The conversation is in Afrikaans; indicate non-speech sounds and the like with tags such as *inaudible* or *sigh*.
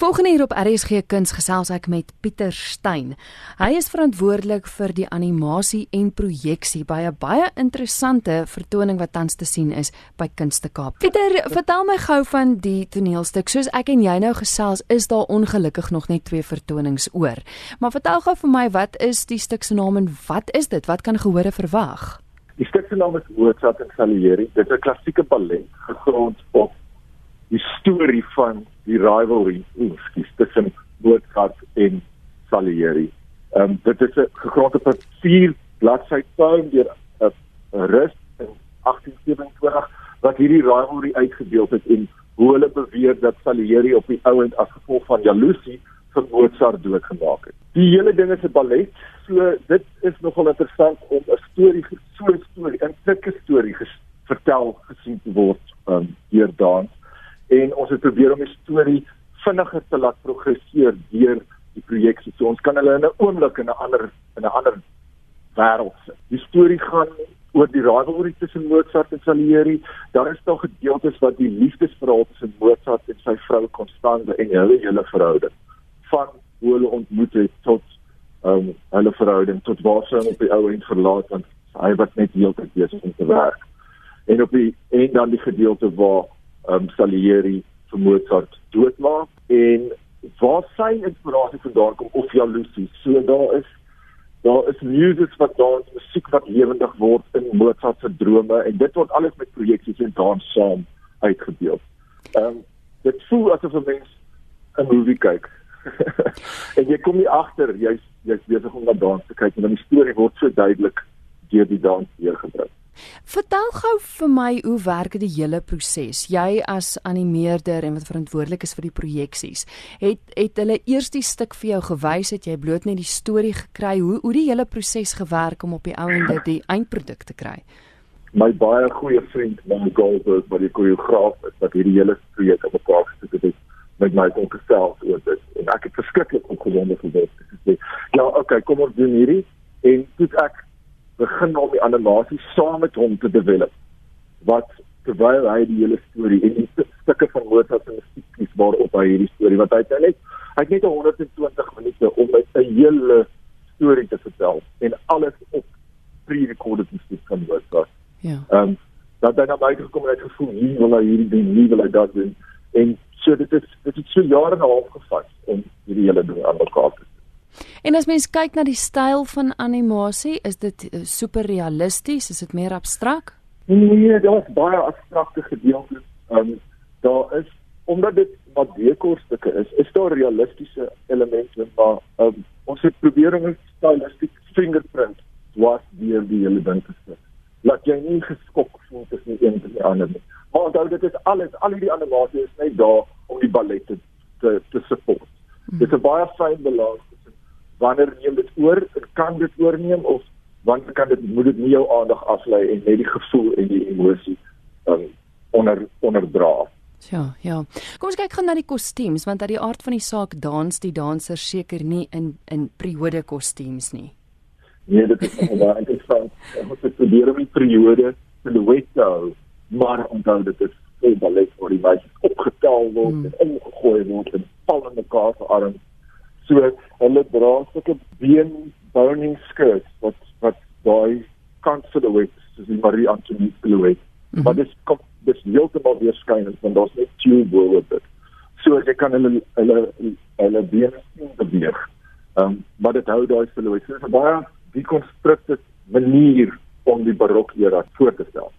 Volgende hier op RSG Kuns gesels ek met Pieter Steyn. Hy is verantwoordelik vir die animasie en projeksie by 'n baie interessante vertoning wat tans te sien is by Kunste Kaap. Pieter, vertel my gou van die toneelstuk. Soos ek en jy nou gesels, is daar ongelukkig nog net twee vertonings oor. Maar vertel gou vir my, wat is die stuk se naam en wat is dit? Wat kan gehore verwag? Die stuk se naam is Mozart en Salieri. Dit is 'n klassieke ballet gegrond op die storie van die rivalry oefskies tussen Mozart en Salieri. Ehm um, dit is 'n 'n vier bladsy poem deur 'n Rus in 1827 wat hierdie rivalry uitgedeel het en hoe hulle beweer dat Salieri op die ouend as gevolg van jaloesie vir Mozart doodgemaak het. Die hele ding is 'n ballet, so dit is nogal interessant om 'n storie so 'n storie, 'n sulke storie vertel gesien te word um, deur dans en ons het probeer om die storie vinniger te laat progresseer deur die projeksie. So ons kan hulle in 'n oomblik in 'n ander in 'n ander wêreld sit. Die storie gaan oor die rivalry tussen Mozart en Salieri. Daar is nog gedeeltes wat die liefdesverhaal tussen Mozart en sy vrou Constanze en hulle hele verhouding van hoe hulle ontmoet het tot ehm um, hulle verhouding tot waar sy op die ou end verlaat want hy was net heeltyd besig om te werk. En op die en dan die gedeelte waar um, Salieri vir Mozart doodmaak en waar sy inspirasie vandaan kom of jaloesie. So daar is daar is muses wat dans, musiek wat lewendig word in Mozart se drome en dit word alles met projeksies en dans saam uitgedeel. Ehm um, dit voel asof 'n mens 'n movie kyk. *laughs* en jy kom nie agter jy's jy's besig om na dans te kyk en dan die storie word so duidelik deur die dans weergebring. Vertel gou vir my hoe werk die hele proses? Jy as animeerder en wat verantwoordelik is vir die projeksies, het het hulle eers die stuk vir jou gewys het jy bloot net die storie gekry hoe hoe die hele proses gewerk om op die ouende die eindproduk te kry? My baie goeie vriend Mark Goldberg, wat die koreograaf is wat hierdie hele projek op mekaar gesit het met my kon gesels oor dit en ek het verskriklik opgewonde. Ek sê, ja, okay, kom ons doen hierdie en toe ek begin om die animasie saam met hom te develop wat terwyl hy die hele storie en die stukke van Mozart se musiek kies waarop hy hierdie storie wat hy net hy het net 120 minute om 'n hele storie te vertel en alles op pre-recorded musiek van Mozart. Ja. Ehm um, dat hy na my gekom het gevoel hier wil hy hierdie ding nie wil hy dat doen en so dit is dit het so jare en 'n half gevat om hierdie hele ding aan mekaar te En as mens kyk na die styl van animasie, is dit eh, super realisties, is dit meer abstrak? Nee, daar is baie abstrakte gedeeltes. Ehm um, daar is omdat dit wat dekorstukke is, is daar realistiese elemente, maar um, ons het probeer om 'n stylistiek fingerprint dwars deur die hele ding te sit. Laat jy nie geskok voel tussen een en die ander nie. Maar onthou dit is alles, al hierdie animasie is net daar om die ballet te te, te support. Hmm. Dit is 'n baie fyn balans wanneer neem dit oor kan dit oorneem of wanneer kan dit moet dit nie jou aandag aflei en net die gevoel en die emosie um, onder onderdra Ja, ja. Kom ons kyk gou na die kostuums want uit die aard van die saak dans die dansers seker nie in in periode kostuums nie. Nee, dit is baie interessant. Ons het probeer om die periode te weet hou, maar onthou dit is vol ballet waar die meisies opgetel word hmm. en omgegooi word en val in mekaar se arms So hulle dra sulke been boning skirts wat wat daai kant silhouette soos die Marie Antoinette silhouette. Mm -hmm. Maar dis kom dis heeltemal weer skynend want daar's net tube oor dit. So jy kan hulle hulle hulle been sien beweeg. Ehm um, maar dit hou daai silhouette. So 'n baie deconstructed manier om die barok era voor te stel.